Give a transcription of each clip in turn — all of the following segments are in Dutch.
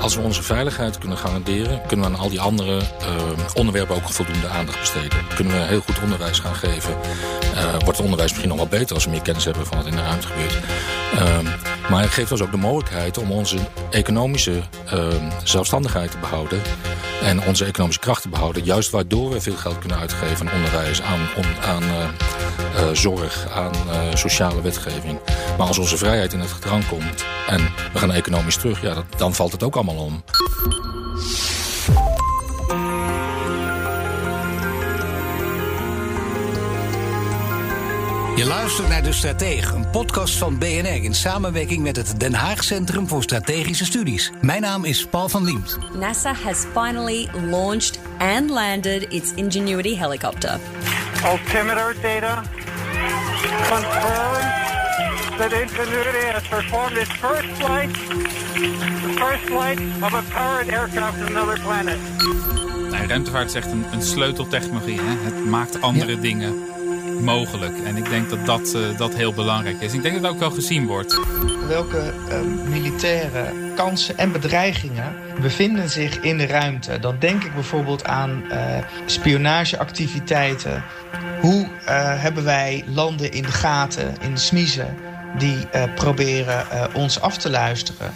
Als we onze veiligheid kunnen garanderen... kunnen we aan al die andere uh, onderwerpen ook voldoende aandacht besteden. Kunnen we heel goed onderwijs gaan geven. Uh, wordt het onderwijs misschien nog wel beter als we meer kennis hebben van wat in de ruimte gebeurt. Uh, maar het geeft ons ook de mogelijkheid om onze economische zelfstandigheid te behouden. En onze economische kracht behouden. Juist waardoor we veel geld kunnen uitgeven aan onderwijs, aan, aan uh, zorg, aan uh, sociale wetgeving. Maar als onze vrijheid in het gedrang komt en we gaan economisch terug, ja, dat, dan valt het ook allemaal om. Je luistert naar De Strateeg, een podcast van BNR in samenwerking met het Den Haag Centrum voor Strategische Studies. Mijn naam is Paul van Liemt. NASA has finally launched and landed its Ingenuity helicopter. Altimeter data confirms that Ingenuity has performed its first flight, the first flight of a powered aircraft to another planet. Nee, ruimtevaart is echt een, een sleuteltechnologie. Hè? Het maakt andere ja. dingen mogelijk. En ik denk dat dat, uh, dat heel belangrijk is. Ik denk dat het ook wel gezien wordt. Welke uh, militaire kansen en bedreigingen bevinden zich in de ruimte? Dan denk ik bijvoorbeeld aan uh, spionageactiviteiten. Hoe hebben wij landen in de gaten, in de smiezen... die proberen ons af te luisteren?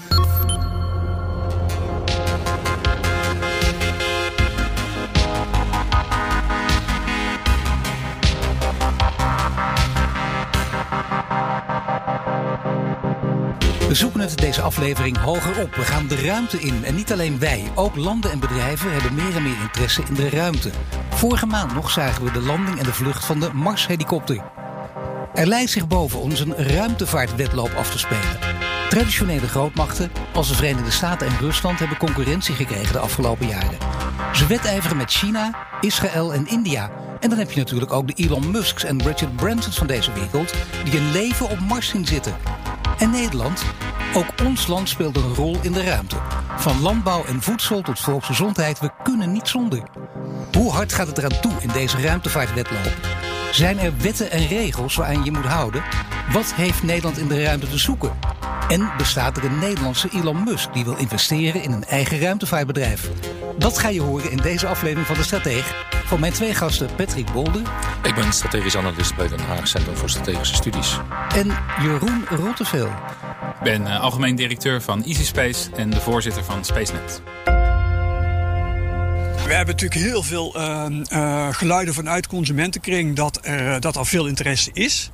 We zoeken het deze aflevering hoger op. We gaan de ruimte in. En niet alleen wij, ook landen en bedrijven hebben meer en meer interesse in de ruimte. Vorige maand nog zagen we de landing en de vlucht van de Mars-helikopter. Er lijkt zich boven ons een ruimtevaartwedloop af te spelen. Traditionele grootmachten als de Verenigde Staten en Rusland hebben concurrentie gekregen de afgelopen jaren. Ze wedijveren met China, Israël en India. En dan heb je natuurlijk ook de Elon Musks en Richard Bransons van deze wereld die een leven op Mars zien zitten. En Nederland? Ook ons land speelt een rol in de ruimte. Van landbouw en voedsel tot volksgezondheid, we kunnen niet zonder. Hoe hard gaat het eraan toe in deze ruimtevaartwedloop? Zijn er wetten en regels waaraan je moet houden? Wat heeft Nederland in de ruimte te zoeken? En bestaat er een Nederlandse Elon Musk die wil investeren in een eigen ruimtevaartbedrijf? Dat ga je horen in deze aflevering van De Strateeg. Van mijn twee gasten Patrick Bolder. Ik ben strategisch analist bij Den Haag Centrum voor Strategische Studies. En Jeroen Rotteveel. Ik ben uh, algemeen directeur van Easy Space en de voorzitter van SpaceNet. We hebben natuurlijk heel veel uh, uh, geluiden vanuit consumentenkring dat er, dat er veel interesse is.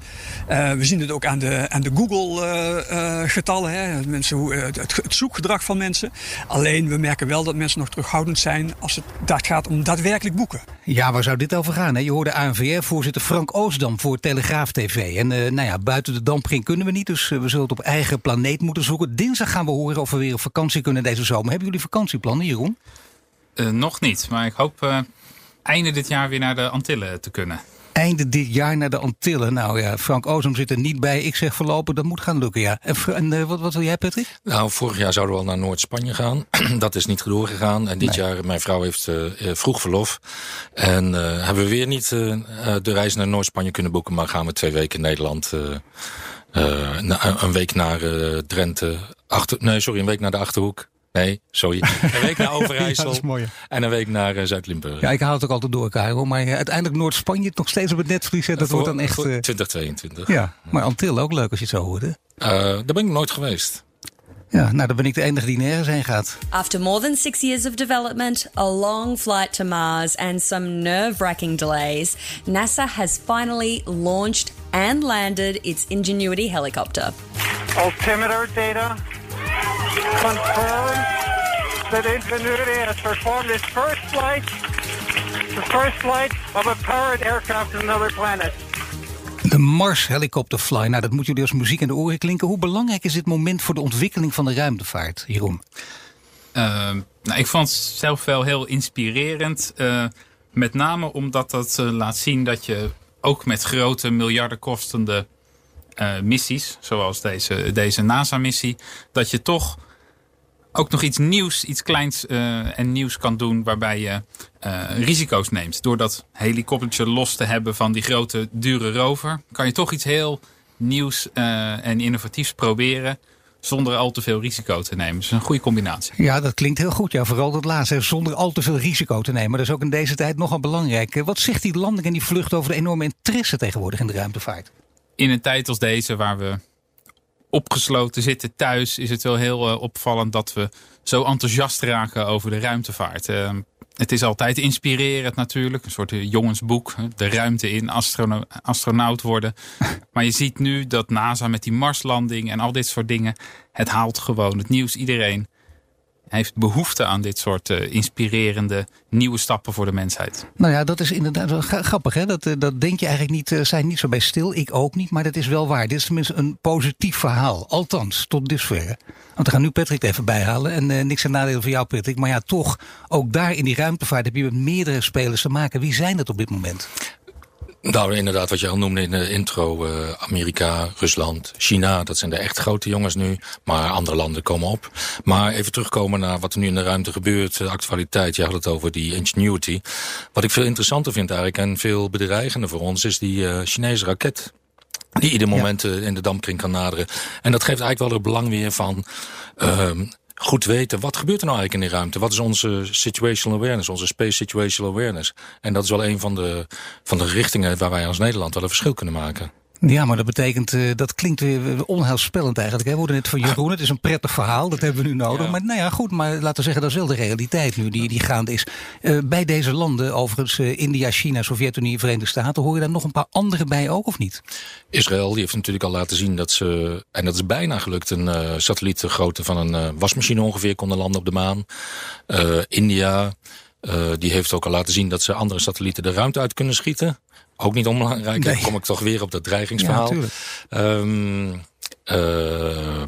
Uh, we zien het ook aan de, aan de Google-getallen. Mensen, het, het, zoekgedrag van mensen. Alleen we merken wel dat mensen nog terughoudend zijn als het dat gaat om daadwerkelijk boeken. Ja, waar zou dit over gaan? Hè? Je hoorde ANVR-voorzitter Frank Oostdam voor Telegraaf TV. En nou ja, buiten de dampring kunnen we niet, dus we zullen het op eigen planeet moeten zoeken. Dinsdag gaan we horen of we weer op vakantie kunnen deze zomer. Hebben jullie vakantieplannen, Jeroen? Uh, nog niet, maar ik hoop uh, einde dit jaar weer naar de Antillen te kunnen. Einde dit jaar naar de Antillen. Nou ja, Frank Ozem zit er niet bij. Ik zeg voorlopig, dat moet gaan lukken, ja. En, en uh, wat, wat wil jij, Patrick? Nou, vorig jaar zouden we al naar Noord-Spanje gaan. dat is niet doorgegaan. En dit nee. jaar, mijn vrouw heeft vroeg verlof. En hebben we weer niet de reis naar Noord-Spanje kunnen boeken. Maar gaan we twee weken in Nederland... een week naar Drenthe. Achter, nee, sorry, een week naar de Achterhoek. Nee, sorry. Een week naar Overijssel ja, mooi, en een week naar uh, Zuid-Limburg. Ja, ik haal het ook altijd door, Karel. Maar uh, uiteindelijk Noord-Spanje nog steeds op het netvlies. Dat voor, wordt dan echt... Uh, 2022. Ja, maar Antillen ook leuk als je het zo hoorde. daar ben ik nooit geweest. Ja, nou dan ben ik de enige die nergens heen gaat. After more than six years of development, a long flight to Mars and some nerve-wracking delays, NASA has finally launched and landed its Ingenuity helicopter. Altimeter data confirms that Ingenuity has performed its first flight, the first flight of a powered aircraft to another planet. De Mars Helicopter Fly. Nou, dat moet jullie als muziek in de oren klinken. Hoe belangrijk is dit moment voor de ontwikkeling van de ruimtevaart, Jeroen? Uh, nou, ik vond het zelf wel heel inspirerend. Uh, met name omdat dat uh, laat zien dat je ook met grote miljarden kostende uh, missies, zoals deze, deze NASA-missie, dat je toch ook nog iets nieuws, iets kleins uh, en nieuws kan doen waarbij je uh, risico's neemt. Door dat helikoptertje los te hebben van die grote, dure rover, kan je toch iets heel nieuws en innovatiefs proberen zonder al te veel risico te nemen. Dus een goede combinatie. Ja, dat klinkt heel goed. Ja, vooral dat laatste, zonder al te veel risico te nemen. Dat is ook in deze tijd nogal belangrijk. Wat zegt die landing en die vlucht over de enorme interesse tegenwoordig in de ruimtevaart? In een tijd als deze, waar we opgesloten zitten thuis, is het wel heel uh, opvallend dat we zo enthousiast raken over de ruimtevaart. Uh, het is altijd inspirerend natuurlijk. Een soort jongensboek. De ruimte in, astrono astronaut worden. Maar je ziet nu dat NASA met die Marslanding en al dit soort dingen... het haalt gewoon het nieuws iedereen heeft behoefte aan dit soort uh, inspirerende nieuwe stappen voor de mensheid. Nou ja, dat is inderdaad wel grappig. Hè? Dat, dat denk je eigenlijk niet, uh, zijn niet zo bij stil. Ik ook niet, maar dat is wel waar. Dit is tenminste een positief verhaal. Althans, tot dusver. Want we gaan nu Patrick even bijhalen. En niks aan nadeel van jou, Patrick. Maar ja, toch, ook daar in die ruimtevaart heb je met meerdere spelers te maken. Wie zijn dat op dit moment? Nou, inderdaad, wat je al noemde in de intro. Uh, Amerika, Rusland, China, dat zijn de echt grote jongens nu. Maar andere landen komen op. Maar even terugkomen naar wat er nu in de ruimte gebeurt. De actualiteit, je had het over die Ingenuity. Wat ik veel interessanter vind eigenlijk en veel bedreigender voor ons... is die uh, Chinese raket die ieder moment ja. in de dampkring kan naderen. En dat geeft eigenlijk wel het belang weer van... Uh, goed weten, wat gebeurt er nou eigenlijk in die ruimte? Wat is onze situational awareness, onze space situational awareness? En dat is wel een van de, van de richtingen waar wij als Nederland wel een verschil kunnen maken. Ja, maar dat betekent, uh, dat klinkt weer onheilspellend eigenlijk. Hè? We hoorden het van Jeroen, het is een prettig verhaal, dat hebben we nu nodig. Ja. Maar nou ja, goed, maar laten we zeggen, dat is wel de realiteit nu die, die gaande is. Uh, bij deze landen, overigens uh, India, China, Sovjet-Unie, Verenigde Staten, hoor je daar nog een paar andere bij ook of niet? Israël, die heeft natuurlijk al laten zien dat ze, en dat is bijna gelukt, een satelliet de grootte van een wasmachine ongeveer konden landen op de maan. India, die heeft ook al laten zien dat ze andere satellieten de ruimte uit kunnen schieten. Ook niet onbelangrijk. Nee. Dan kom ik toch weer op dat dreigingsverhaal. Ja, um, uh,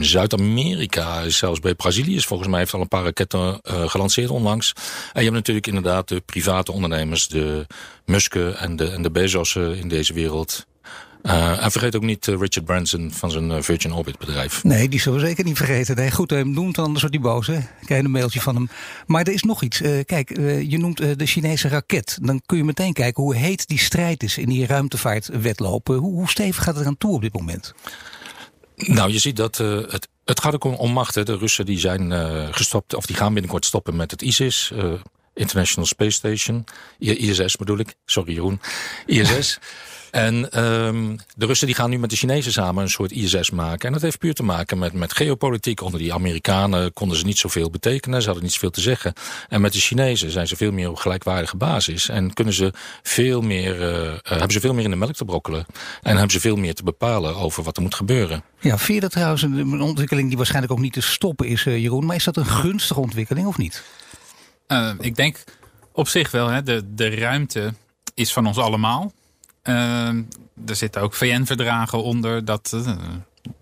Zuid-Amerika is zelfs bij Brazilië is volgens mij heeft al een paar raketten uh, gelanceerd onlangs. En je hebt natuurlijk inderdaad de private ondernemers, de Musken en de, en de Bezos in deze wereld. Uh, en vergeet ook niet uh, Richard Branson van zijn uh, Virgin Orbit bedrijf. Nee, die zullen we zeker niet vergeten. Nee, goed, hij noemt dan anders wordt hij boos. Hè? Krijg een mailtje van hem. Maar er is nog iets. kijk, je noemt de Chinese raket. Dan kun je meteen kijken hoe heet die strijd is in die ruimtevaartwetloop. Hoe, hoe stevig gaat het eraan toe op dit moment? Nou, je ziet dat het, het gaat ook om, om macht. Hè. De Russen die zijn gestopt, of die gaan binnenkort stoppen met het ISIS. International Space Station. ISS bedoel ik. Sorry Jeroen. ISS. En um, de Russen die gaan nu met de Chinezen samen een soort ISS maken. En dat heeft puur te maken met, met geopolitiek. Onder die Amerikanen konden ze niet zoveel betekenen. Ze hadden niet zoveel te zeggen. En met de Chinezen zijn ze veel meer op gelijkwaardige basis. En kunnen ze veel meer, uh, hebben ze veel meer in de melk te brokkelen. En hebben ze veel meer te bepalen over wat er moet gebeuren. Ja, vind je dat trouwens een ontwikkeling die waarschijnlijk ook niet te stoppen is, uh, Jeroen? Maar is dat een gunstige ontwikkeling of niet? Uh, ik denk op zich wel. Hè. De, de ruimte is van ons allemaal. Uh, er zitten ook VN-verdragen onder dat, uh,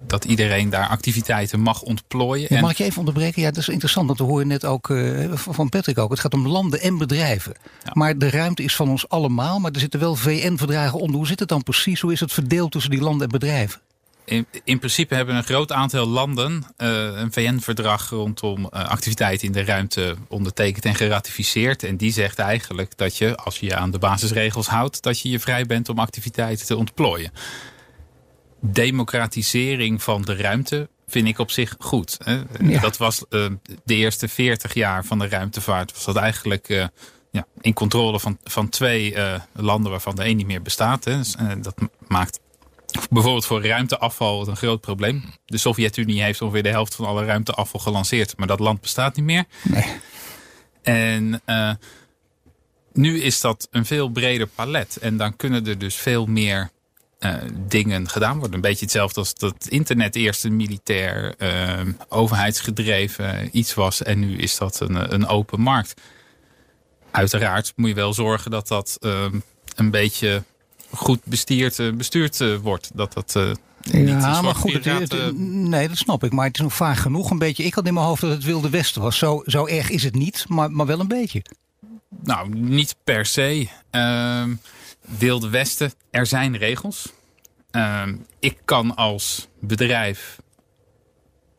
dat iedereen daar activiteiten mag ontplooien. Ja, mag ik je even onderbreken? Ja, dat is interessant, want we horen net ook uh, van Patrick ook. Het gaat om landen en bedrijven. Ja. Maar de ruimte is van ons allemaal, maar er zitten wel VN-verdragen onder. Hoe zit het dan precies? Hoe is het verdeeld tussen die landen en bedrijven? In, in, principe hebben een groot aantal landen uh, een VN-verdrag rondom uh, activiteiten in de ruimte ondertekend en geratificeerd. En die zegt eigenlijk dat je, als je je aan de basisregels houdt, dat je je vrij bent om activiteiten te ontplooien. Democratisering van de ruimte vind ik op zich goed. Hè? Ja. Dat was uh, de eerste 40 jaar van de ruimtevaart. Was dat eigenlijk ja, in controle van, van twee landen waarvan de een niet meer bestaat. Hè? Dus, dat maakt Bijvoorbeeld voor ruimteafval een groot probleem. De Sovjet-Unie heeft ongeveer de helft van alle ruimteafval gelanceerd. Maar dat land bestaat niet meer. Nee. En uh, nu is dat een veel breder palet. En dan kunnen er dus veel meer uh, dingen gedaan worden. Een beetje hetzelfde als dat internet eerst een militair, uh, overheidsgedreven iets was. En nu is dat een, een open markt. Uiteraard moet je wel zorgen dat dat een beetje goed bestuurd, eh, bestuurd eh, wordt. Dat dat uh, ja, maar goed, het, het, nee, dat snap ik. Maar het is nog vaak genoeg. Een beetje, ik had in mijn hoofd dat het Wilde Westen was. Zo, zo erg is het niet, maar, maar wel een beetje. Nou, niet per se. Uh, Wilde Westen, er zijn regels. Uh, ik kan als bedrijf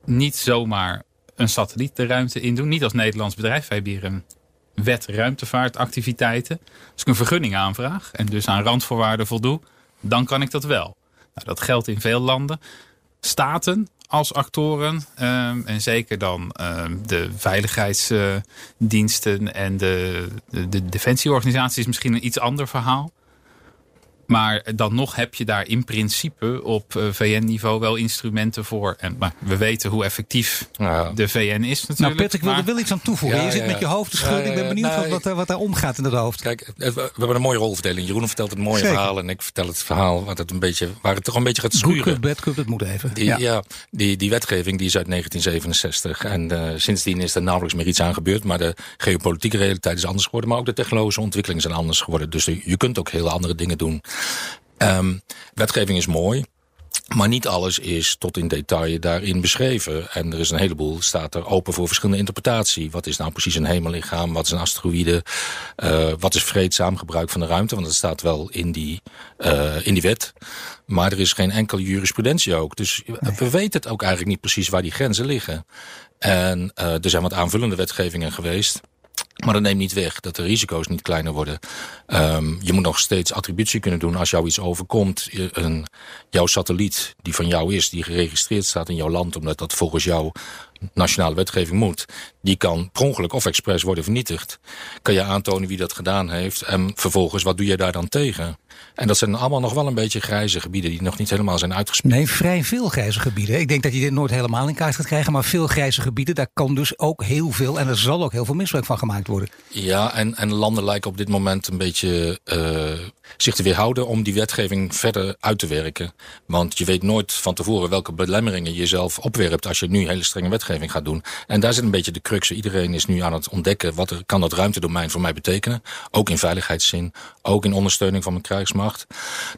niet zomaar een satelliet de ruimte in doen. Niet als Nederlands bedrijf. Wij hebben hier een wet ruimtevaartactiviteiten. Als ik een vergunning aanvraag en dus aan randvoorwaarden voldoe, dan kan ik dat wel. Nou, dat geldt in veel landen. Staten als actoren. Ehm, en zeker dan ehm, de veiligheidsdiensten en de, de, de defensieorganisatie is misschien een iets ander verhaal. Maar dan nog heb je daar in principe op eh, VN-niveau wel instrumenten voor. En, maar we weten hoe effectief Ja. de VN is natuurlijk. Nou, Patrick wil maar- er wel iets aan toevoegen. Ja, je zit ja, met je hoofd te schudden. Ja, ik ben benieuwd nee. wat, wat, wat daar omgaat in dat hoofd. Kijk, het- we hebben een mooie rolverdeling. Jeroen vertelt het mooie Zeker. verhaal en ik vertel het verhaal waar het, een beetje, waar het toch een beetje gaat Good schuren. bad cup, dat moet even. Die, ja. die, die wetgeving die is uit 1967. En eh, sindsdien is er nauwelijks meer iets aan gebeurd. Maar de geopolitieke realiteit is anders geworden. Maar ook de technologische ontwikkelingen zijn anders geworden. Dus je kunt ook hele andere dingen doen. Ehm, wetgeving is mooi. Maar niet alles is tot in detail daarin beschreven. En er is een heleboel, staat er open voor verschillende interpretatie. Wat is nou precies een hemellichaam? Wat is een asteroïde? Eh, wat is vreedzaam gebruik van de ruimte? Want dat staat wel in die, eh, in die wet. Maar er is geen enkele jurisprudentie ook. Dus we weten het ook eigenlijk niet precies waar die grenzen liggen. En eh, er zijn wat aanvullende wetgevingen geweest. Maar dat neemt niet weg dat de risico's niet kleiner worden. Ehm, je moet nog steeds attributie kunnen doen als jou iets overkomt. Een, jouw satelliet die van jou is, die geregistreerd staat in jouw land... omdat dat volgens jouw nationale wetgeving moet... die kan per ongeluk of expres worden vernietigd. Kan je aantonen wie dat gedaan heeft... en vervolgens, wat doe je daar dan tegen? En dat zijn allemaal nog wel een beetje grijze gebieden... die nog niet helemaal zijn uitgespeeld. Nee, vrij veel grijze gebieden. Ik denk dat je dit nooit helemaal in kaart gaat krijgen. Maar veel grijze gebieden, daar kan dus ook heel veel... en er zal ook heel veel misbruik van gemaakt worden. Ja, en, en landen lijken op dit moment een beetje uh, zich te weerhouden om die wetgeving verder uit te werken. Want je weet nooit van tevoren welke belemmeringen je zelf opwerpt als je nu hele strenge wetgeving gaat doen. En daar zit een beetje de crux. Iedereen is nu aan het ontdekken wat er kan dat ruimtedomein voor mij betekenen. Ook in veiligheidszin, ook in ondersteuning van mijn krijgsmacht.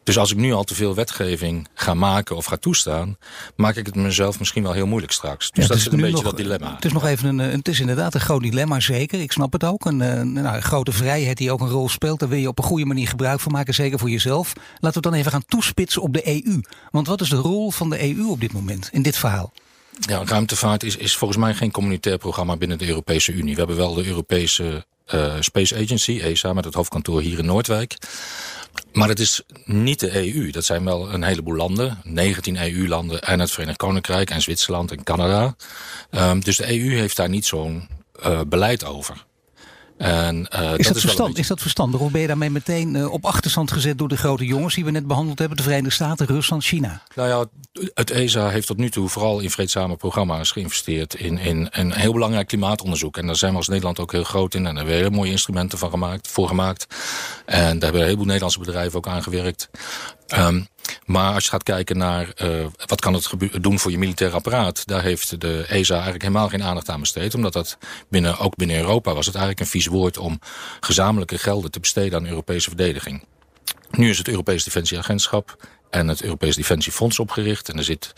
Dus als ik nu al te veel wetgeving ga maken of ga toestaan, maak ik het mezelf misschien wel heel moeilijk straks. Dus Ja, dat is een beetje nog, dat dilemma. Het is nog even een, het is inderdaad een groot dilemma, zeker. Ik snap het ook. Een, een, nou, een grote vrijheid die ook een rol speelt. Daar wil je op een goede manier gebruik van maken, zeker voor jezelf. Laten we dan even gaan toespitsen op de EU. Want wat is de rol van de EU op dit moment in dit verhaal? Ja, ruimtevaart is, is volgens mij geen communitair programma binnen de Europese Unie. We hebben wel de Europese uh, Space Agency, ESA, met het hoofdkantoor hier in Noordwijk. Maar het is niet de EU. Dat zijn wel een heleboel landen. 19 EU-landen en het Verenigd Koninkrijk en Zwitserland en Canada. Um, dus de EU heeft daar niet zo'n uh, beleid over. En, uh, is, dat, dat verstand, beetje... is dat verstandig? Of ben je daarmee meteen uh, op achterstand gezet door de grote jongens die we net behandeld hebben? De Verenigde Staten, Rusland, China? Nou ja, het ESA heeft tot nu toe vooral in vreedzame programma's geïnvesteerd. In, in een heel belangrijk klimaatonderzoek. En daar zijn we als Nederland ook heel groot in. En daar hebben we hele mooie instrumenten van gemaakt, voor gemaakt. En daar hebben een heleboel Nederlandse bedrijven ook aan gewerkt. Um, maar als je gaat kijken naar uh, wat kan het doen voor je militair apparaat... daar heeft de ESA eigenlijk helemaal geen aandacht aan besteed. Omdat dat binnen, ook binnen Europa was het eigenlijk een vies woord... om gezamenlijke gelden te besteden aan Europese verdediging. Nu is het Europees Defensieagentschap en het Europees Defensiefonds opgericht. En er zit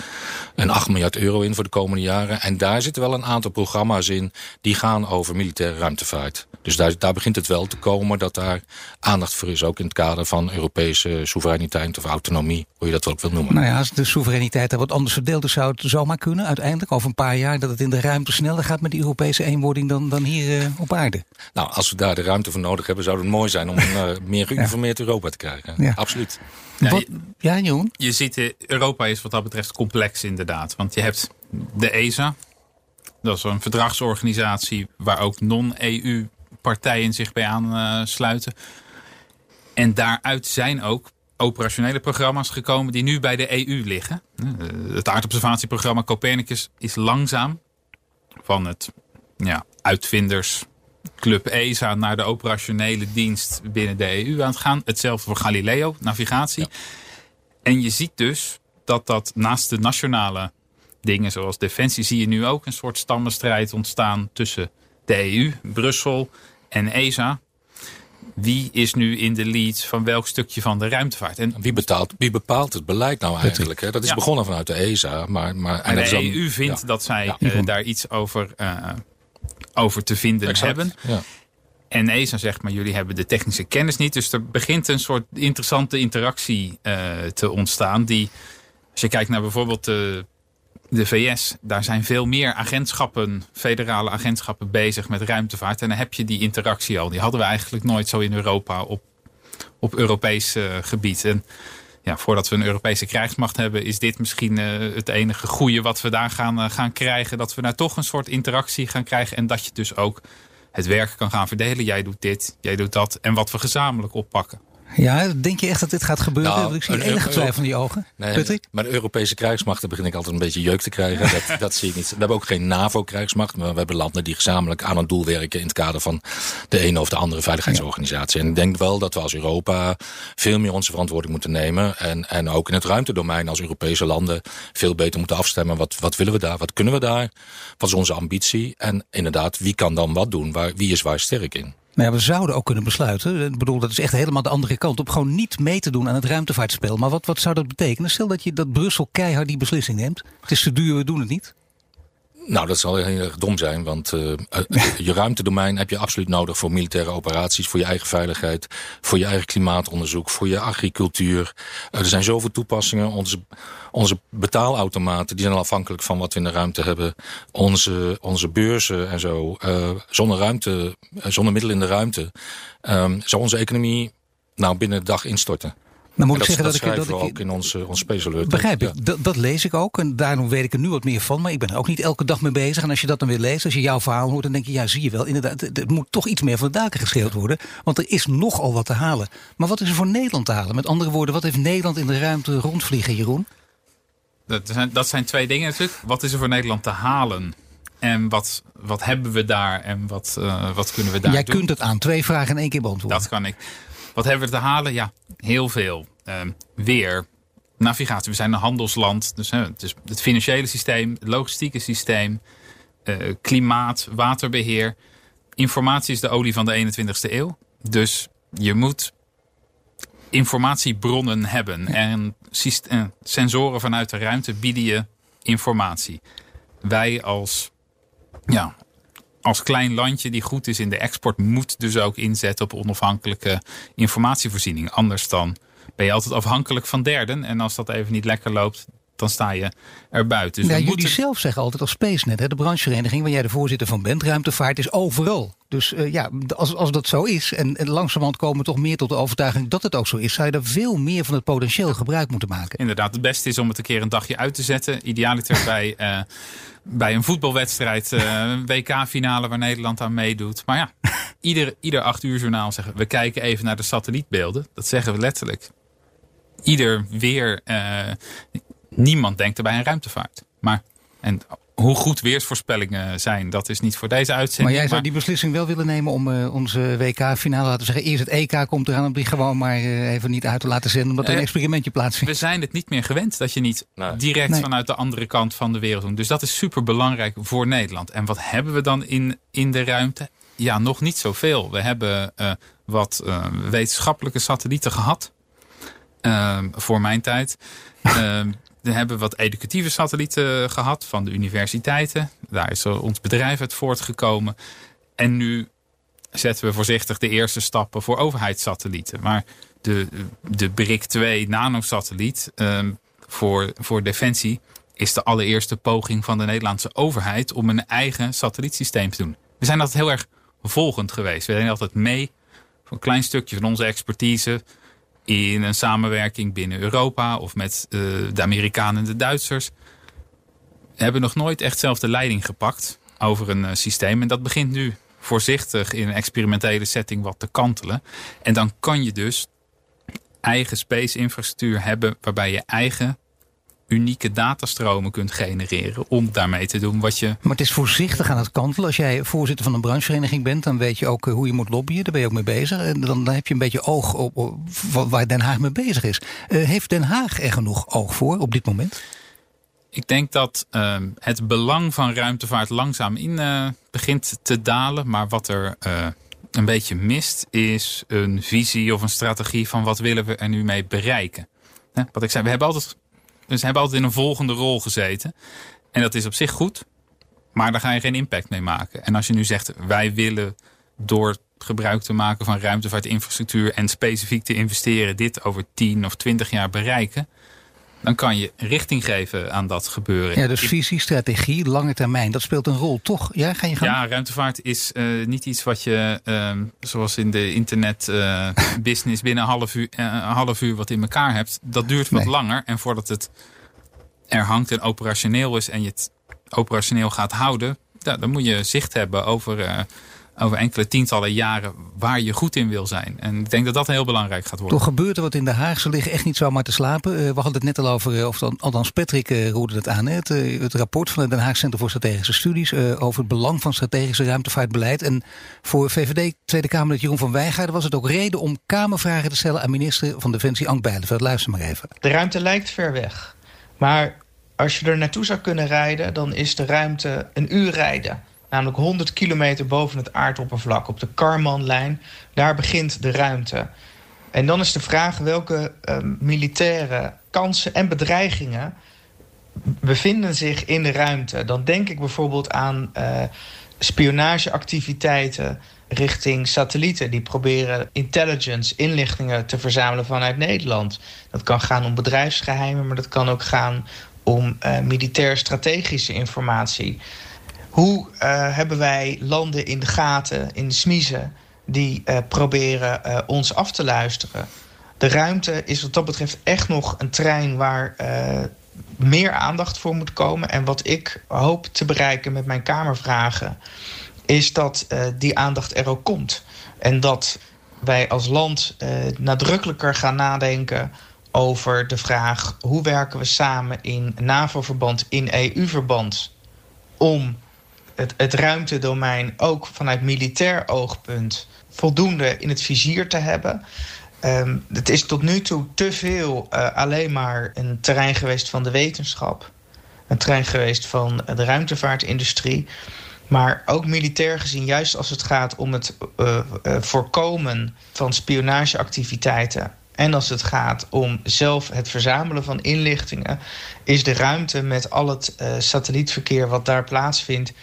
een 8 miljard euro in voor de komende jaren. En daar zitten wel een aantal programma's in die gaan over militaire ruimtevaart. Dus daar, daar begint het wel te komen dat daar aandacht voor is. Ook in het kader van Europese soevereiniteit of autonomie, hoe je dat wel wil noemen. Nou ja, als de soevereiniteit daar wat anders verdeeld is, zou het zomaar kunnen uiteindelijk over een paar jaar dat het in de ruimte sneller gaat met die Europese eenwording dan, dan hier uh, op aarde. Nou, als we daar de ruimte voor nodig hebben, zou het mooi zijn om een uh, meer geïnformeerd ja. Europa te krijgen. Ja. Absoluut. Ja, wat, ja, Johan? Je ziet, Europa is wat dat betreft complex inderdaad. Want je hebt de ESA. Dat is een verdragsorganisatie waar ook non-EU partijen zich bij aansluiten. En daaruit zijn ook operationele programma's gekomen die nu bij de EU liggen. Het aardobservatieprogramma Copernicus is langzaam van het ja, uitvinders Club ESA naar de operationele dienst binnen de EU aan het gaan. Hetzelfde voor Galileo, navigatie. Ja. En je ziet dus dat dat naast de nationale dingen zoals defensie... zie je nu ook een soort stammenstrijd ontstaan tussen de EU, Brussel en ESA. Wie is nu in de lead van welk stukje van de ruimtevaart? En wie, betaalt, wie bepaalt het beleid nou eigenlijk? Hè? Dat is ja. begonnen vanuit de ESA. Maar, maar, en de dan, EU vindt ja. dat zij ja. uh, daar iets over... Uh, over te vinden exact. hebben. Ja. En ESA zegt, maar jullie hebben de technische kennis niet. Dus er begint een soort interessante interactie uh, te ontstaan. Die, als je kijkt naar bijvoorbeeld de, de VS, daar zijn veel meer agentschappen, federale agentschappen bezig met ruimtevaart. En dan heb je die interactie al. Die hadden we eigenlijk nooit zo in Europa op, op Europees uh, gebied. En ja, voordat we een Europese krijgsmacht hebben, is dit misschien het enige goede wat we daar gaan, gaan krijgen. Dat we daar toch een soort interactie gaan krijgen. En dat je dus ook het werk kan gaan verdelen. Jij doet dit, jij doet dat. En wat we gezamenlijk oppakken. Ja, denk je echt dat dit gaat gebeuren? Nou, ik zie enige twijfel in die ogen. Nee, maar de Europese krijgsmachten begin ik altijd een beetje jeuk te krijgen. Dat, dat zie ik niet. We hebben ook geen NAVO-krijgsmacht. Maar we hebben landen die gezamenlijk aan een doel werken... in het kader van de ene of de andere veiligheidsorganisatie. En ik denk wel dat we als Europa veel meer onze verantwoording moeten nemen. En, en ook in het ruimtedomein als Europese landen... veel beter moeten afstemmen. Wat, wat willen we daar? Wat kunnen we daar? Wat is onze ambitie? En inderdaad, wie kan dan wat doen? Waar, wie is waar sterk in? Maar ja, we zouden ook kunnen besluiten. Ik bedoel, dat is echt helemaal de andere kant op. Gewoon niet mee te doen aan het ruimtevaartspel. Maar wat, wat zou dat betekenen? Stel dat, je, dat Brussel keihard die beslissing neemt. Het is te duur, we doen het niet. Nou, dat zal heel erg dom zijn, want uh, je ruimtedomein heb je absoluut nodig voor militaire operaties, voor je eigen veiligheid, voor je eigen klimaatonderzoek, voor je agricultuur. Uh, er zijn zoveel toepassingen. Onze, onze betaalautomaten, die zijn al afhankelijk van wat we in de ruimte hebben. Onze, onze beurzen en zo. Zonder ruimte, zonder middelen in de ruimte, zou onze economie nou binnen de dag instorten. Dan moet ik zeggen dat, ik dat ik ook in onze, onze Space Alert. Begrijp ik. Dat, dat, lees ik ook. En daarom weet ik er nu wat meer van. Maar ik ben er ook niet elke dag mee bezig. En als je dat dan weer leest, als je jouw verhaal hoort, dan denk je, ja, zie je wel. Inderdaad, het moet toch iets meer van de daken gescheeld worden. Want er is nogal wat te halen. Maar wat is er voor Nederland te halen? Met andere woorden, wat heeft Nederland in de ruimte rondvliegen, Jeroen? Dat zijn, dat zijn twee dingen natuurlijk. Wat is er voor Nederland te halen? En wat, wat hebben we daar en wat, uh, wat kunnen we daar Jij doen? kunt het aan twee vragen in één keer beantwoorden. Dat kan ik. Wat hebben we te halen? Ja, heel veel. Uh, weer, navigatie. We zijn een handelsland. Dus het, is het financiële systeem, het logistieke systeem, uh, klimaat, waterbeheer. Informatie is de olie van de 21ste eeuw. Dus je moet informatiebronnen hebben. En uh, sensoren vanuit de ruimte bieden je informatie. Wij als ja, als klein landje die goed is in de export, moet dus ook inzetten op onafhankelijke informatievoorziening. Anders dan ben je altijd afhankelijk van derden. En als dat even niet lekker loopt, dan sta je er buiten. Dus ja, jullie zelf zeggen altijd als SpaceNet, hè, de branchevereniging waar jij de voorzitter van bent, ruimtevaart is overal. Dus uh, ja, als, als dat zo is, en, en langzamerhand komen we toch meer tot de overtuiging dat het ook zo is, zou je er veel meer van het potentieel gebruik moeten maken. Inderdaad, het beste is om het een keer een dagje uit te zetten. Idealiter bij, uh, bij een voetbalwedstrijd, uh, WK-finale waar Nederland aan meedoet. Maar ja, ieder, ieder acht uur journaal zeggen we kijken even naar de satellietbeelden. Dat zeggen we letterlijk. Ieder weer, niemand denkt er bij een ruimtevaart. Maar en hoe goed weersvoorspellingen zijn, dat is niet voor deze uitzending. Maar jij zou die beslissing wel willen nemen om uh, onze WK-finale, laten we zeggen, eerst het EK komt eraan om die gewoon maar uh, even niet uit te laten zenden, omdat er een eh, experimentje plaatsvindt. We zijn het niet meer gewend dat je niet nee. direct nee. vanuit de andere kant van de wereld doet. Dus dat is super belangrijk voor Nederland. En wat hebben we dan in, in de ruimte? Ja, nog niet zoveel. We hebben uh, wat wetenschappelijke satellieten gehad. voor mijn tijd. We hebben wat educatieve satellieten gehad van de universiteiten. Daar is ons bedrijf uit voortgekomen. En nu zetten we voorzichtig de eerste stappen voor overheidssatellieten. Maar de, de BRIC 2 nanosatelliet um, voor, voor Defensie is de allereerste poging van de Nederlandse overheid om een eigen satellietsysteem te doen. We zijn altijd heel erg volgend geweest. We zijn altijd mee een klein stukje van onze expertise in een samenwerking binnen Europa of met uh, de Amerikanen en de Duitsers. Hebben nog nooit echt zelf de leiding gepakt over een uh, systeem. En dat begint nu voorzichtig in een experimentele setting wat te kantelen. En dan kan je dus eigen space infrastructuur hebben waarbij je eigen unieke datastromen kunt genereren om daarmee te doen wat je... Maar het is voorzichtig aan het kantelen. Als jij voorzitter van een branchevereniging bent, dan weet je ook eh, hoe je moet lobbyen. Daar ben je ook mee bezig. En dan, dan heb je een beetje oog op, op waar Den Haag mee bezig is. Uh, heeft Den Haag er genoeg oog voor op dit moment? Ik denk dat uh, het belang van ruimtevaart langzaam in uh, begint te dalen. Maar wat er een beetje mist is een visie of een strategie van wat willen we er nu mee bereiken. Wat ik zei, we hebben altijd dus ze hebben altijd in een volgende rol gezeten. En dat is op zich goed, maar daar ga je geen impact mee maken. En als je nu zegt, wij willen door gebruik te maken van ruimtevaartinfrastructuur en specifiek te investeren, dit over 10 of 20 jaar bereiken. Dan kan je richting geven aan dat gebeuren. Ja, dus visie, strategie, lange termijn, dat speelt een rol, toch? Ja, ga je gaan? Ja, ruimtevaart is uh, niet iets wat je, uh, zoals in de internet uh, business, binnen een half, uur, een half uur wat in elkaar hebt. Dat duurt wat nee. langer. En voordat het er hangt en operationeel is en je het operationeel gaat houden, ja, dan moet je zicht hebben over over enkele tientallen jaren waar je goed in wil zijn. En ik denk dat dat heel belangrijk gaat worden. Toch gebeurt er wat in de Haag. Ze liggen echt niet zomaar te slapen. Uh, we hadden het net al over, uh, of dan, althans Patrick uh, roerde het aan. Hè? Het, het, rapport van het Den Haag Centrum voor Strategische Studies over het belang van strategische ruimtevaartbeleid. En voor VVD Tweede Kamerlid Jeroen van Wijngaarden was het ook reden om Kamervragen te stellen aan minister van Defensie Ank Bijleveld. Luister maar even. De ruimte lijkt ver weg. Maar als je er naartoe zou kunnen rijden, dan is de ruimte een uur rijden namelijk 100 kilometer boven het aardoppervlak op de Karmanlijn. Daar begint de ruimte. En dan is de vraag welke uh, militaire kansen en bedreigingen bevinden zich in de ruimte. Dan denk ik bijvoorbeeld aan uh, spionageactiviteiten richting satellieten die proberen intelligence, inlichtingen te verzamelen vanuit Nederland. Dat kan gaan om bedrijfsgeheimen, maar dat kan ook gaan om uh, militair strategische informatie. Hoe uh, hebben wij landen in de gaten, in de smiezen, die uh, proberen uh, ons af te luisteren? De ruimte is wat dat betreft echt nog een trein waar meer aandacht voor moet komen. En wat ik hoop te bereiken met mijn Kamervragen, is dat die aandacht er ook komt. En dat wij als land nadrukkelijker gaan nadenken over de vraag hoe werken we samen in NAVO-verband, in EU-verband, om het, het ruimtedomein ook vanuit militair oogpunt voldoende in het vizier te hebben. Um, het is tot nu toe te veel uh, alleen maar een terrein geweest van de wetenschap. Een terrein geweest van de ruimtevaartindustrie. Maar ook militair gezien, juist als het gaat om het uh, voorkomen van spionageactiviteiten. En als het gaat om zelf het verzamelen van inlichtingen, is de ruimte met al het satellietverkeer wat daar plaatsvindt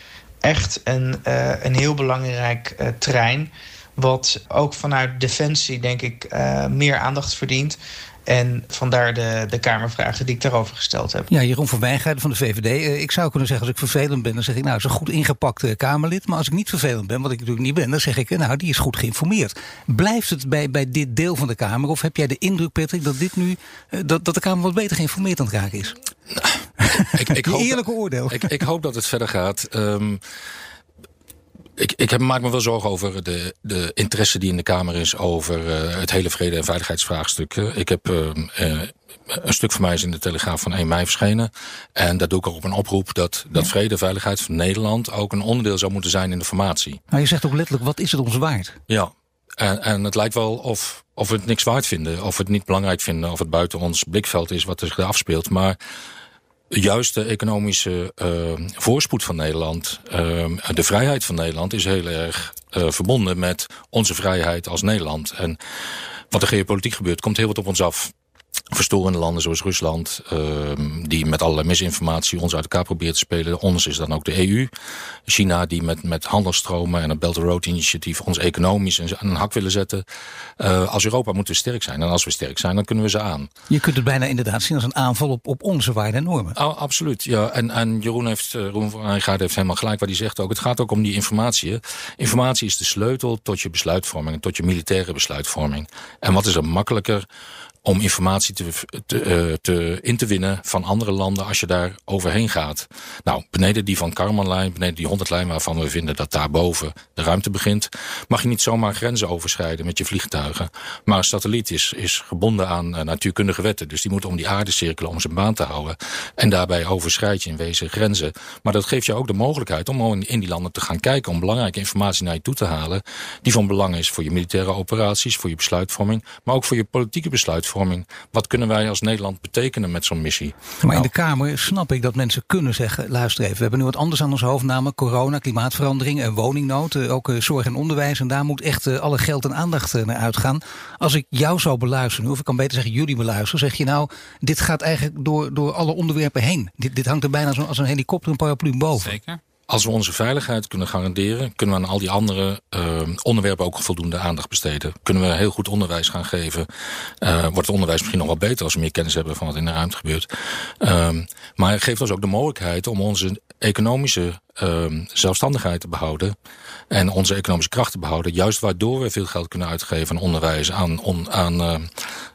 echt een, uh, een heel belangrijk uh, terrein. Wat ook vanuit Defensie, denk ik, uh, meer aandacht verdient. En vandaar de, de Kamervragen die ik daarover gesteld heb. Ja, Jeroen van Wijngaarden van de VVD. ik zou kunnen zeggen, als ik vervelend ben, dan zeg ik... nou, is een goed ingepakt Kamerlid. Maar als ik niet vervelend ben, wat ik natuurlijk niet ben... dan zeg ik, nou, die is goed geïnformeerd. Blijft het bij, bij dit deel van de Kamer? Of heb jij de indruk, Patrick, dat dit nu... dat, dat de Kamer wat beter geïnformeerd aan het raken is? Ik, ik hoop, eerlijke oordeel. Ik, ik, hoop dat het verder gaat. Um, ik, ik heb, maak me wel zorgen over de, de interesse die in de Kamer is over uh, het hele vrede- en veiligheidsvraagstuk. Ik heb uh, uh, een stuk van mij is in de Telegraaf van 1 mei verschenen. En daar doe ik ook op een oproep dat, dat ja. vrede en veiligheid van Nederland ook een onderdeel zou moeten zijn in de formatie. Maar je zegt ook letterlijk, wat is het ons waard? Ja, en, en het lijkt wel of, of we het niks waard vinden, of we het niet belangrijk vinden, of het buiten ons blikveld is wat er zich afspeelt. Maar de economische uh, voorspoed van Nederland, uh, de vrijheid van Nederland, is heel erg uh, verbonden met onze vrijheid als Nederland. En wat er geopolitiek gebeurt, komt heel wat op ons af verstorende landen zoals Rusland, uh, die met allerlei misinformatie ons uit elkaar probeert te spelen. Ons is dan ook de EU. China die met, met handelstromen en het Belt and Road initiatief ons economisch aan een hak willen zetten. Uh, als Europa moeten we sterk zijn. En als we sterk zijn, dan kunnen we ze aan. Je kunt het bijna inderdaad zien als een aanval op, op onze waarden en normen. Oh, absoluut, ja. En, en Jeroen heeft, uh, Jeroen van Rijgaard heeft helemaal gelijk wat hij zegt ook. Het gaat ook om die informatie. Informatie is de sleutel tot je besluitvorming en tot je militaire besluitvorming. En wat is er makkelijker om informatie te, uh, te, in te winnen van andere landen als je daar overheen gaat. Nou, beneden die van Karmanlijn, beneden die 100 lijn waarvan we vinden dat daarboven de ruimte begint, mag je niet zomaar grenzen overschrijden met je vliegtuigen. Maar een satelliet is, is gebonden aan uh, natuurkundige wetten, dus die moet om die aarde cirkelen om zijn baan te houden. En daarbij overschrijd je in wezen grenzen. Maar dat geeft je ook de mogelijkheid om in die landen te gaan kijken, om belangrijke informatie naar je toe te halen, die van belang is voor je militaire operaties, voor je besluitvorming, maar ook voor je politieke besluitvorming wat kunnen wij als Nederland betekenen met zo'n missie? Maar nou, in de Kamer snap ik dat mensen kunnen zeggen... luister even, we hebben nu wat anders aan ons hoofd... namelijk corona, klimaatverandering en woningnood. Ook zorg en onderwijs. En daar moet echt alle geld en aandacht naar uitgaan. Als ik jou zou beluisteren, of ik kan beter zeggen jullie beluisteren... zeg je nou, dit gaat eigenlijk door, door alle onderwerpen heen. Dit, dit hangt er bijna zo als een helikopter, een paraplu boven. Zeker. Als we onze veiligheid kunnen garanderen, kunnen we aan al die andere uh, onderwerpen ook voldoende aandacht besteden. Kunnen we heel goed onderwijs gaan geven. Uh, wordt het onderwijs misschien nog wel beter als we meer kennis hebben van wat in de ruimte gebeurt. Uh, maar het geeft ons ook de mogelijkheid om onze economische zelfstandigheid te behouden. En onze economische kracht te behouden. Juist waardoor we veel geld kunnen uitgeven aan onderwijs, aan, on, aan uh,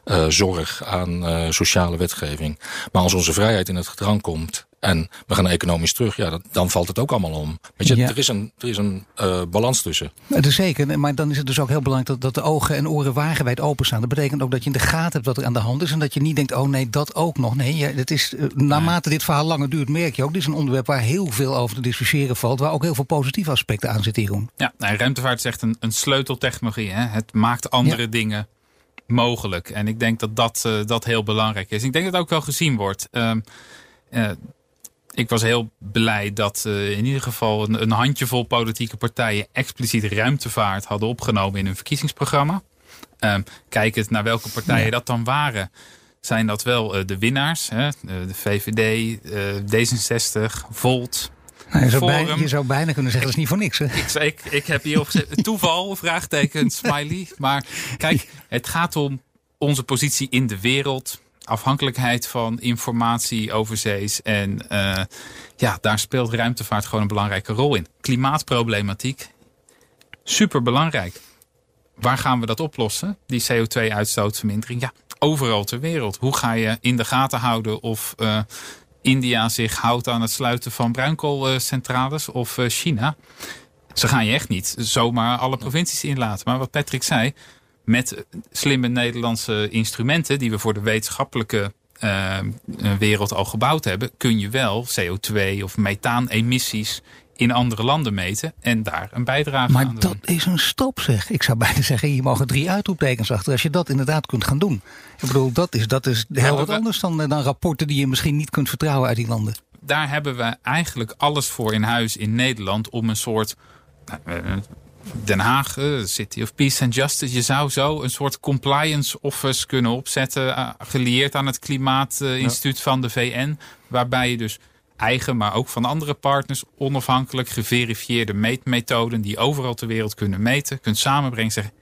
uh, zorg, aan uh, sociale wetgeving. Maar als onze vrijheid in het gedrang komt en we gaan economisch terug, ja, dat, dan valt het ook allemaal om. Weet je, ja. er is een, er is een uh, balans tussen. Dat is zeker, maar dan is het dus ook heel belangrijk dat, dat de ogen en oren wagenwijd openstaan. Dat betekent ook dat je in de gaten hebt wat er aan de hand is en dat je niet denkt, oh nee, dat ook nog. Nee, ja, het is, uh, naarmate dit verhaal langer duurt, merk je ook, dit is een onderwerp waar heel veel over te discussiëren valt, waar ook heel veel positieve aspecten aan zitten, Jeroen. Ja, nou, ruimtevaart is echt een, een sleuteltechnologie. Hè? Het maakt andere ja. dingen mogelijk. En ik denk dat dat, uh, dat heel belangrijk is. Ik denk dat het ook wel gezien wordt. Uh, uh, ik was heel blij dat uh, in ieder geval een, een, handjevol politieke partijen expliciet ruimtevaart hadden opgenomen in hun verkiezingsprogramma. Uh, kijkend naar welke partijen ja. dat dan waren, zijn dat wel de winnaars. Hè? de VVD, D66, Volt. Nou, je, zou bijna, je, zou bijna, kunnen zeggen, dat is niet voor niks. Hè? Ik, ik, ik heb hierop gezet, toeval, vraagteken, smiley. Maar kijk, het gaat om onze positie in de wereld afhankelijkheid van informatie overzees. En uh, ja, daar speelt ruimtevaart gewoon een belangrijke rol in. Klimaatproblematiek, super belangrijk. Waar gaan we dat oplossen? Die CO2-uitstootvermindering? Ja, overal ter wereld. Hoe ga je in de gaten houden of uh, India zich houdt aan het sluiten van bruinkoolcentrales of uh, China? Ze gaan je echt niet zomaar alle provincies inlaten. Maar wat Patrick zei, met slimme Nederlandse instrumenten die we voor de wetenschappelijke uh, wereld al gebouwd hebben, kun je wel CO2 of methaanemissies in andere landen meten en daar een bijdrage maar aan doen. Maar dat is een stop zeg. Ik zou bijna zeggen, hier mogen drie uitroeptekens achter als je dat inderdaad kunt gaan doen. Ik bedoel, dat is, dat is heel wat anders dan, dan rapporten die je misschien niet kunt vertrouwen uit die landen. Daar hebben we eigenlijk alles voor in huis in Nederland om een soort Den Haag, City of Peace and Justice. Je zou zo een soort compliance office kunnen opzetten. Uh, gelieerd aan het Klimaatinstituut ja. van de VN. Waarbij je dus eigen, maar ook van andere partners onafhankelijk geverifieerde meetmethoden die overal ter wereld kunnen meten, kunt samenbrengen. Zeggen,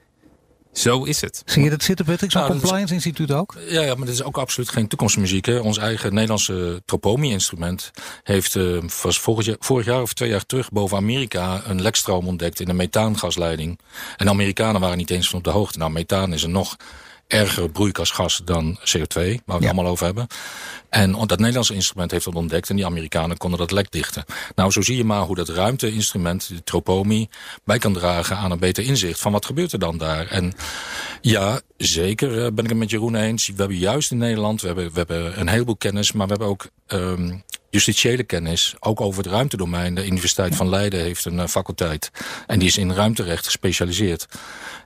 zo is het. Zie je dat zitten, Patrick? Zo'n nou, compliance instituut ook? Ja, ja, maar dit is ook absoluut geen toekomstmuziek. Hè. Ons eigen Nederlandse Tropomi-instrument heeft uh, was vorig jaar, vorig jaar of twee jaar terug boven Amerika een lekstroom ontdekt in een methaangasleiding. En de Amerikanen waren niet eens van op de hoogte. Nou, methaan is een nog erger broeikasgas dan CO2, waar we het ja. allemaal over hebben. En dat Nederlandse instrument heeft dat ontdekt en die Amerikanen konden dat lek dichten. Nou, zo zie je maar hoe dat ruimteinstrument, de tropomi, bij kan dragen aan een beter inzicht van wat gebeurt er dan daar. En ja, zeker ben ik het met Jeroen eens. We hebben juist in Nederland, we hebben, we hebben een heleboel kennis, maar we hebben ook um, justitiële kennis, ook over het ruimtedomein. De Universiteit van Leiden heeft een uh, faculteit en die is in ruimterecht gespecialiseerd.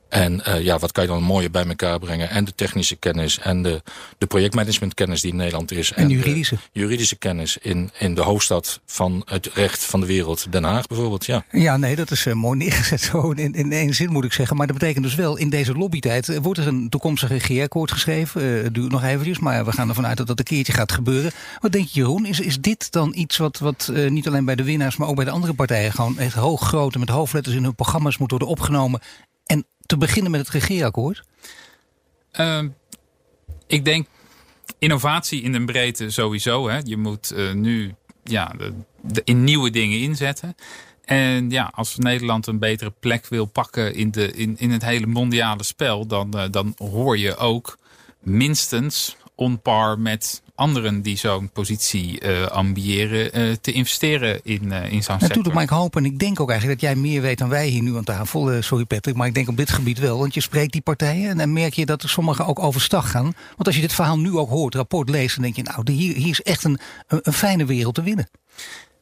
En uh, ja, wat kan je dan mooier bij elkaar brengen? En de technische kennis en de, de projectmanagementkennis die in Nederland is. En, en juridische. juridische kennis in, in de hoofdstad van het recht van de wereld, Den Haag bijvoorbeeld. Ja, ja nee, dat is uh, mooi neergezet zo in, in één zin moet ik zeggen. Maar dat betekent dus wel, in deze lobbytijd uh, wordt er een toekomstig regeerakkoord geschreven. Uh, het duurt nog eventjes, maar we gaan ervan uit dat dat een keertje gaat gebeuren. Wat denk je Jeroen, is, is dit dan iets wat, wat niet alleen bij de winnaars, maar ook bij de andere partijen gewoon echt hoog groot en met hoofdletters in hun programma's moet worden opgenomen en te beginnen met het regeerakkoord? Uh, ik denk innovatie in de breedte sowieso. Hè. Je moet uh, nu ja, in nieuwe dingen inzetten. En ja, als Nederland een betere plek wil pakken in, de, in, in het hele mondiale spel, dan, uh, dan hoor je ook minstens on par met anderen die zo'n positie uh, ambiëren uh, te investeren in, uh, in zo'n sector. Dat doet maar ik hoop en ik denk ook eigenlijk dat jij meer weet dan wij hier nu aan tafel. sorry Patrick, maar ik denk op dit gebied wel. Want je spreekt die partijen en dan merk je dat er sommigen ook overstag gaan. Want als je dit verhaal nu ook hoort, rapport leest, dan denk je nou, hier, hier is echt een, een, een fijne wereld te winnen.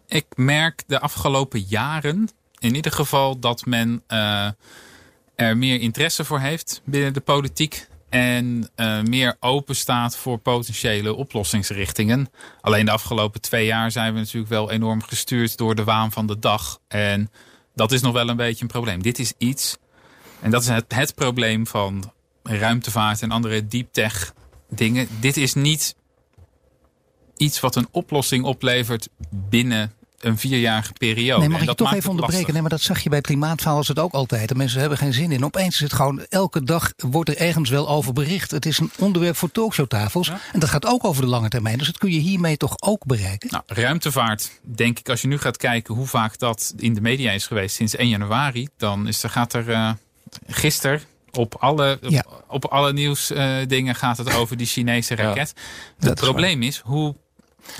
Ik merk de afgelopen jaren in ieder geval dat men er meer interesse voor heeft binnen de politiek en uh, meer open staat voor potentiële oplossingsrichtingen. Alleen de afgelopen twee jaar zijn we natuurlijk wel enorm gestuurd door de waan van de dag. En dat is nog wel een beetje een probleem. Dit is iets, en dat is het, het probleem van ruimtevaart en andere deep tech dingen. Dit is niet iets wat een oplossing oplevert binnen een vierjarige periode. Nee, mag ik je toch even onderbreken? lastig. Nee, maar dat zag je bij het klimaatverhaal het ook altijd. De mensen hebben geen zin in. Opeens is het gewoon, elke dag wordt er ergens wel over bericht. Het is een onderwerp voor talkshowtafels. En dat gaat ook over de lange termijn. Dus dat kun je hiermee toch ook bereiken? Nou, ruimtevaart, denk ik, als je nu gaat kijken hoe vaak dat in de media is geweest sinds 1 januari, dan is er, gaat er eh gisteren op alle, Ja. op, op alle nieuwsdingen gaat het over die Chinese raket. Dat Het is probleem is, hoe,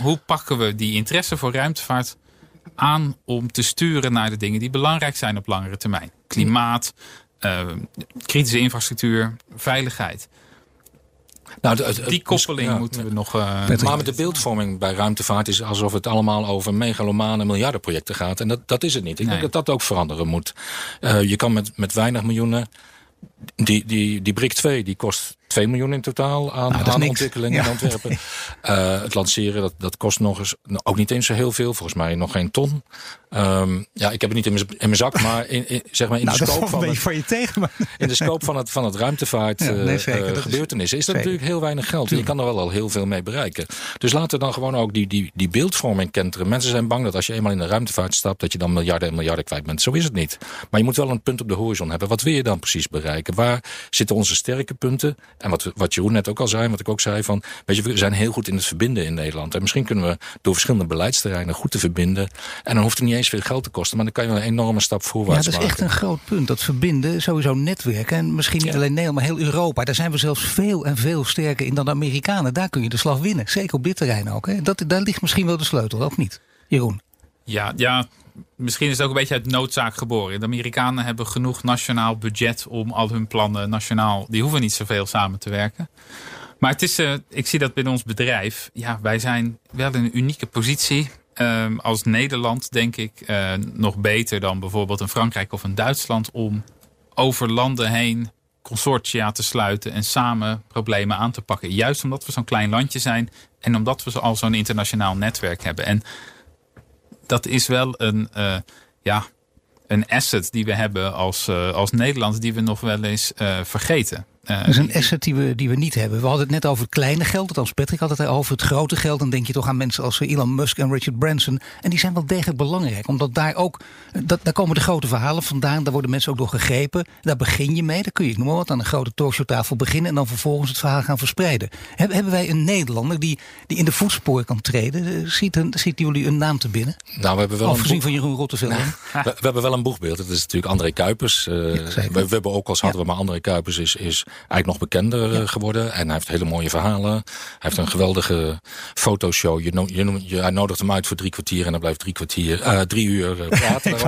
hoe pakken we die interesse voor ruimtevaart aan om te sturen naar de dingen die belangrijk zijn op langere termijn? Klimaat, eh, kritische infrastructuur, veiligheid. Nou, het- het- Die koppeling ja, moeten we nog. eh, Patrick. Maar met de beeldvorming bij ruimtevaart is alsof het allemaal over megalomane miljardenprojecten gaat. En dat, dat is het niet. Ik Nee. denk dat dat ook veranderen moet. Eh, je kan met, met weinig miljoenen. Die, die, die BRIC 2 die kost 2 miljoen in totaal aan, Nou, aan ontwikkeling Ja. en ontwerpen. Eh, het lanceren, dat, dat kost nog eens, nou, ook niet eens zo heel veel. Volgens mij nog geen ton. Ehm, ja, ik heb het niet in mijn, in zak, maar in, in- zeg maar in nou, de scope van het, van je tegen. Maar in de scope van het, van het ruimtevaart Ja, nee, eh, zeker. eh, gebeurtenissen is dat natuurlijk heel weinig geld. Je kan er wel al heel veel mee bereiken. Dus laten we dan gewoon ook die, die, die beeldvorming kenteren. Mensen zijn bang dat als je eenmaal in de ruimtevaart stapt, dat je dan miljarden en miljarden kwijt bent. Zo is het niet. Maar je moet wel een punt op de horizon hebben. Wat wil je dan precies bereiken? Waar zitten onze sterke punten? En wat, wat Jeroen net ook al zei, wat ik ook zei, van, weet je, we zijn heel goed in het verbinden in Nederland. En misschien kunnen we door verschillende beleidsterreinen goed te verbinden. En dan hoeft het niet eens veel geld te kosten, maar dan kan je wel een enorme stap Ja, voorwaarts dat is maken. echt een groot punt. Dat verbinden, sowieso netwerken. En misschien niet Ja. alleen Nederland, maar heel Europa. Daar zijn we zelfs veel en veel sterker in dan de Amerikanen. Daar kun je de slag winnen. Zeker op dit terrein ook. Hè. Dat, daar ligt misschien wel de sleutel, of niet? Jeroen. Ja, ja, misschien is het ook een beetje uit noodzaak geboren. De Amerikanen hebben genoeg nationaal budget om al hun plannen nationaal. Die hoeven niet zoveel samen te werken. Maar het is, eh, ik zie dat binnen ons bedrijf. Ja, wij zijn wel in een unieke positie. Ehm, als Nederland, denk ik, eh, nog beter dan bijvoorbeeld een Frankrijk of een Duitsland. om over landen heen consortia te sluiten en samen problemen aan te pakken. Juist omdat we zo'n klein landje zijn en omdat we al zo'n internationaal netwerk hebben. En dat is wel een, eh, ja, een asset die we hebben als, eh, als Nederland, die we nog wel eens eh, vergeten. Eh, Dat is een asset die we, die we niet hebben. We hadden het net over het kleine geld. Althans, Patrick had het over het grote geld. Dan denk je toch aan mensen als Elon Musk en Richard Branson. En die zijn wel degelijk belangrijk. Omdat daar ook, dat, daar komen de grote verhalen vandaan. Daar worden mensen ook door gegrepen. Daar begin je mee. Daar kun je, ik noem maar wat, aan een grote talkshowtafel beginnen. En dan vervolgens het verhaal gaan verspreiden. Heb- Hebben wij een Nederlander die, die in de voetsporen kan treden? Eh, Ziet, een, ziet jullie een naam te binnen? Nou, we hebben wel een Afgezien boek- van Jeroen Rotteveld. We, we hebben wel een boegbeeld. Dat is natuurlijk André Kuipers. Eh, we, we hebben ook als hadden we maar André Kuipers is, is eigenlijk nog bekender eh, geworden. En hij heeft hele mooie verhalen. Hij heeft een geweldige fotoshow. Je, no, je, je, hij nodigt hem uit voor drie kwartier en dan blijft drie kwartier, eh, drie uur eh, praten. dat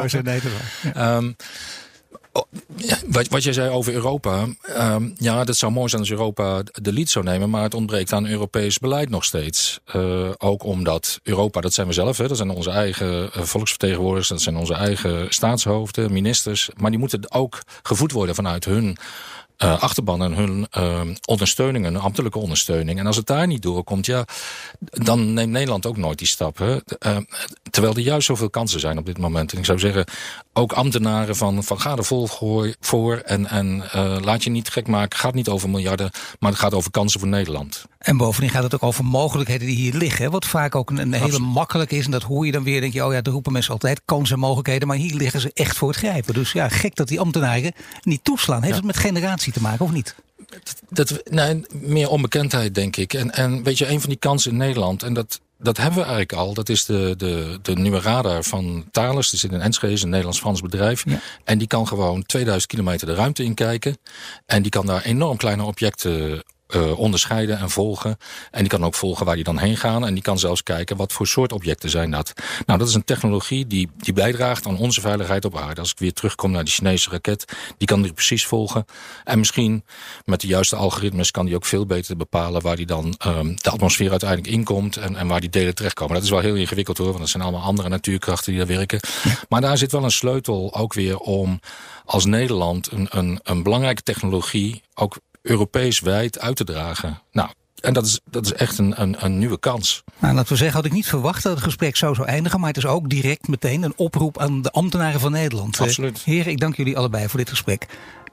Ehm, oh, ja, wat, wat jij zei over Europa. ehm, ja, dat zou mooi zijn als Europa de lead zou nemen. Maar het ontbreekt aan Europees beleid nog steeds. Ook omdat Europa, dat zijn we zelf. Hè, dat zijn onze eigen volksvertegenwoordigers. Dat zijn onze eigen staatshoofden, ministers. Maar die moeten ook gevoed worden vanuit hun eh, achterban en hun eh, ondersteuning, hun ambtelijke ondersteuning. En als het daar niet doorkomt, ja, dan neemt Nederland ook nooit die stap. Hè? Eh, terwijl er juist zoveel kansen zijn op dit moment. En ik zou zeggen, ook ambtenaren van, van ga er vol voor, en, en laat je niet gek maken. Het gaat niet over miljarden, maar het gaat over kansen voor Nederland. En bovendien gaat het ook over mogelijkheden die hier liggen. hè, Wat vaak ook een, een hele makkelijk is. En dat hoor je dan weer. Denk je, oh ja, daar roepen mensen altijd kansen en mogelijkheden. Maar hier liggen ze echt voor het grijpen. Dus ja, gek dat die ambtenaren niet toeslaan. Heeft het met generatie te maken of niet? Dat, nee, meer onbekendheid, denk ik. En, en weet je, een van die kansen in Nederland, en dat, dat hebben we eigenlijk al, dat is de, de, de nieuwe radar van Thales. Die zit in Enschede, is een Nederlands-Frans bedrijf. Ja. En die kan gewoon 2000 kilometer de ruimte inkijken. En die kan daar enorm kleine objecten eh, onderscheiden en volgen. En die kan ook volgen waar die dan heen gaan. En die kan zelfs kijken wat voor soort objecten zijn dat. Nou, dat is een technologie die, die bijdraagt aan onze veiligheid op aarde. Als ik weer terugkom naar die Chinese raket, die kan die precies volgen. En misschien met de juiste algoritmes kan die ook veel beter bepalen waar die dan ehm, de atmosfeer uiteindelijk inkomt en, en waar die delen terechtkomen. Dat is wel heel ingewikkeld hoor, want dat zijn allemaal andere natuurkrachten die daar werken. Maar daar zit wel een sleutel ook weer om als Nederland een, een, een belangrijke technologie ook Europees wijd uit te dragen. Nou, en dat is, dat is echt een, een, een nieuwe kans. Nou, laten we zeggen, had ik niet verwacht dat het gesprek zo zou eindigen. Maar het is ook direct meteen een oproep aan de ambtenaren van Nederland. Absoluut. Eh, heren, ik dank jullie allebei voor dit gesprek.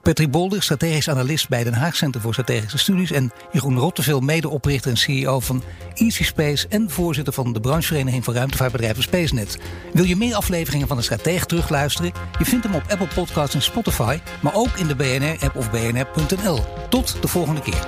Patrick Bolder, strategisch analist bij Den Haag Center voor Strategische Studies. En Jeroen Rotteveel, medeoprichter en CEO van Easy Space. En voorzitter van de branchevereniging van ruimtevaartbedrijven SpaceNet. Wil je meer afleveringen van de Stratege terugluisteren? Je vindt hem op Apple Podcasts en Spotify. Maar ook in de BNR-app of bnr.nl. Tot de volgende keer.